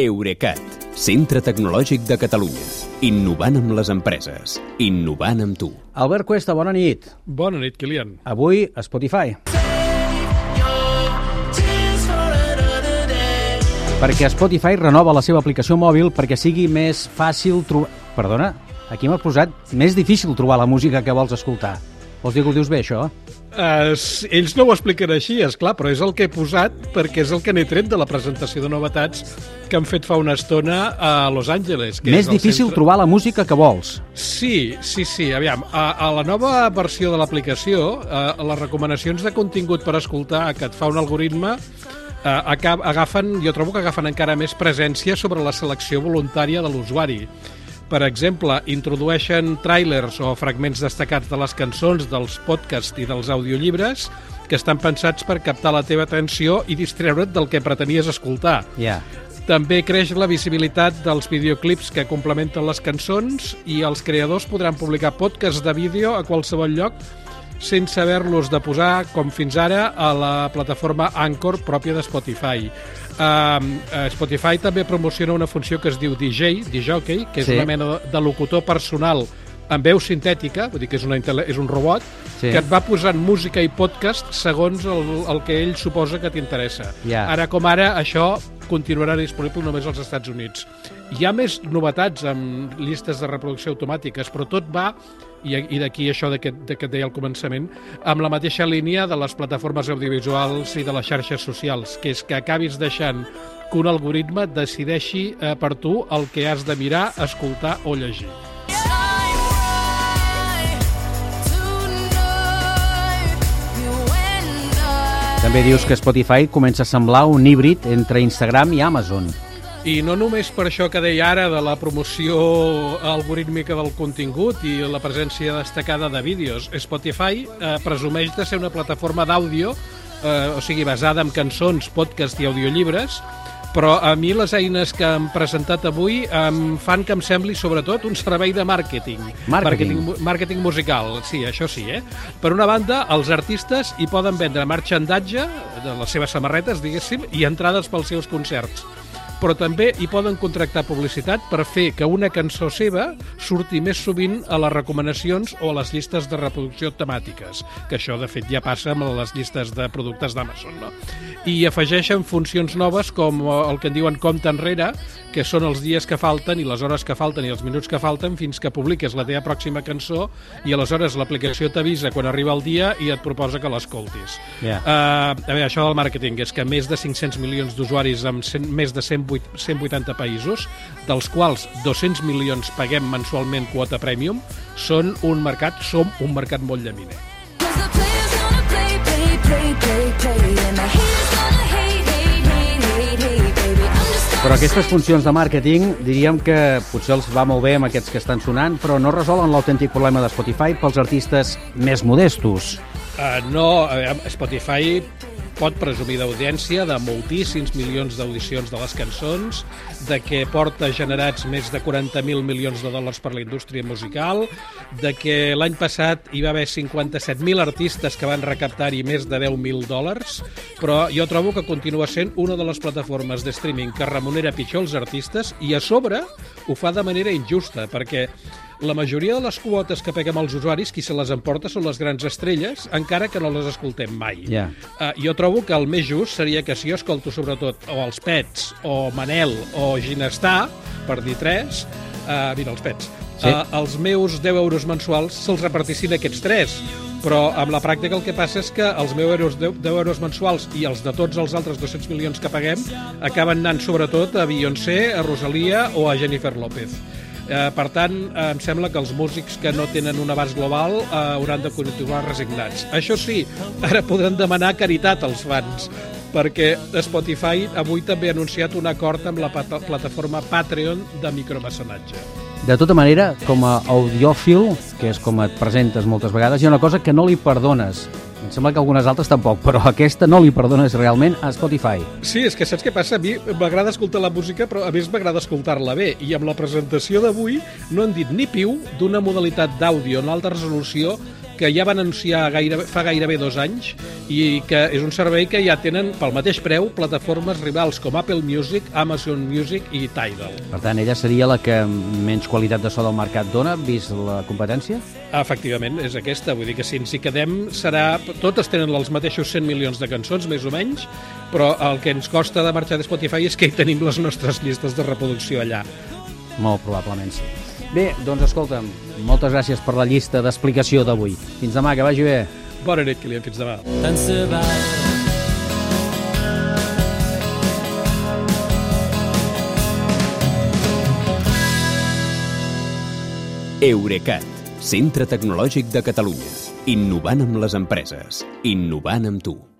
Eurecat, centre tecnològic de Catalunya. Innovant amb les empreses. Innovant amb tu. Albert Cuesta, bona nit. Bona nit, Kilian. Avui a Spotify. Perquè Spotify renova la seva aplicació mòbil perquè sigui més fàcil trobar... Perdona, aquí m'ha posat més difícil trobar la música que vols escoltar. Vols dir que ho dius bé, això? Uh, ells no ho expliquen així, és clar, però és el que he posat perquè és el que n'he tret de la presentació de novetats que han fet fa una estona a Los Angeles. Que Més difícil centre... trobar la música que vols. Sí, sí, sí. Aviam, a, a la nova versió de l'aplicació, les recomanacions de contingut per escoltar que et fa un algoritme agafen, jo trobo que agafen encara més presència sobre la selecció voluntària de l'usuari. Per exemple, introdueixen trailers o fragments destacats de les cançons, dels podcasts i dels audiollibres que estan pensats per captar la teva atenció i distreure't del que pretenies escoltar. Ja. També creix la visibilitat dels videoclips que complementen les cançons i els creadors podran publicar podcasts de vídeo a qualsevol lloc sense haver-los de posar, com fins ara, a la plataforma Anchor pròpia de Spotify. Uh, Spotify també promociona una funció que es diu DJ, DJ, que és Sí. una mena de locutor personal amb veu sintètica, vull dir que és, una, és un robot, Sí. que et va posant música i podcast segons el, el que ell suposa que t'interessa. Ja. Ara com ara, això continuarà disponible només als Estats Units. Hi ha més novetats amb llistes de reproducció automàtiques, però tot va, i, i d'aquí això de que, de que et deia al començament, amb la mateixa línia de les plataformes audiovisuals i de les xarxes socials, que és que acabis deixant que un algoritme decideixi eh, per tu el que has de mirar, escoltar o llegir. També dius que Spotify comença a semblar un híbrid entre Instagram i Amazon. I no només per això que deia ara de la promoció algorítmica del contingut i la presència destacada de vídeos. Spotify eh, presumeix de ser una plataforma d'àudio, eh, o sigui, basada en cançons, podcast i audiollibres, però a mi les eines que han presentat avui em fan que em sembli sobretot un servei de màrqueting. Màrqueting. Màrqueting, mu- màrqueting musical, sí, això sí, eh? Per una banda, els artistes hi poden vendre marxandatge de les seves samarretes, diguéssim, i entrades pels seus concerts però també hi poden contractar publicitat per fer que una cançó seva surti més sovint a les recomanacions o a les llistes de reproducció temàtiques, que això de fet ja passa amb les llistes de productes d'Amazon. No? I afegeixen funcions noves com eh, el que en diuen compte enrere, que són els dies que falten i les hores que falten i els minuts que falten fins que publiques la teva pròxima cançó i aleshores l'aplicació t'avisa quan arriba el dia i et proposa que l'escoltis. Ja. Uh, a veure, això del màrqueting és que més de 500 milions d'usuaris en 100, més de 108, 180 països, dels quals 200 milions paguem mensualment quota premium, són un mercat, som un mercat molt llaminer. Però aquestes funcions de màrqueting diríem que potser els va molt bé amb aquests que estan sonant, però no resolen l'autèntic problema de Spotify pels artistes més modestos. Uh, no, veure, Spotify pot presumir d'audiència de moltíssims milions d'audicions de les cançons, de que porta generats més de 40.000 milions de dòlars per la indústria musical, de que l'any passat hi va haver 57.000 artistes que van recaptar-hi més de 10.000 dòlars, però jo trobo que continua sent una de les plataformes de streaming que remunera pitjor els artistes i a sobre ho fa de manera injusta, perquè la majoria de les quotes que peguem als usuaris, qui se les emporta són les grans estrelles, encara que no les escoltem mai. Ja. Uh, jo trobo que el més just seria que si jo escolto sobretot o els Pets, o Manel, o Ginestar, per dir tres, uh, mira, els Pets, Sí. uh, els meus 10 euros mensuals se'ls repartissin aquests tres, però amb la pràctica el que passa és que els meus euros, 10, 10 euros mensuals i els de tots els altres 200 milions que paguem acaben anant sobretot a Beyoncé, a Rosalia o a Jennifer López. Eh, per tant, eh, em sembla que els músics que no tenen un abast global eh, hauran de continuar resignats. Això sí, ara podran demanar caritat als fans, perquè Spotify avui també ha anunciat un acord amb la plataforma Patreon de micromecenatge. De tota manera, com a audiòfil, que és com et presentes moltes vegades, hi ha una cosa que no li perdones. Em sembla que algunes altres tampoc, però aquesta no li perdones realment a Spotify. Sí, és que saps què passa? A mi m'agrada escoltar la música, però a més m'agrada escoltar-la bé. I amb la presentació d'avui no han dit ni piu d'una modalitat d'àudio en alta resolució que ja van anunciar gairebé, fa gairebé dos anys i que és un servei que ja tenen pel mateix preu plataformes rivals com Apple Music, Amazon Music i Tidal. Per tant, ella seria la que menys qualitat de so del mercat dona, vist la competència? Efectivament, és aquesta. Vull dir que si ens hi quedem serà... Totes tenen els mateixos 100 milions de cançons, més o menys, però el que ens costa de marxar de Spotify és que hi tenim les nostres llistes de reproducció allà. Molt probablement sí. Bé, doncs escolta'm, moltes gràcies per la llista d'explicació d'avui. Fins demà, que vagi bé. Bona nit, Kilian, fins demà. Tant se val. Eurecat, centre tecnològic de Catalunya. Innovant amb les empreses. Innovant amb tu.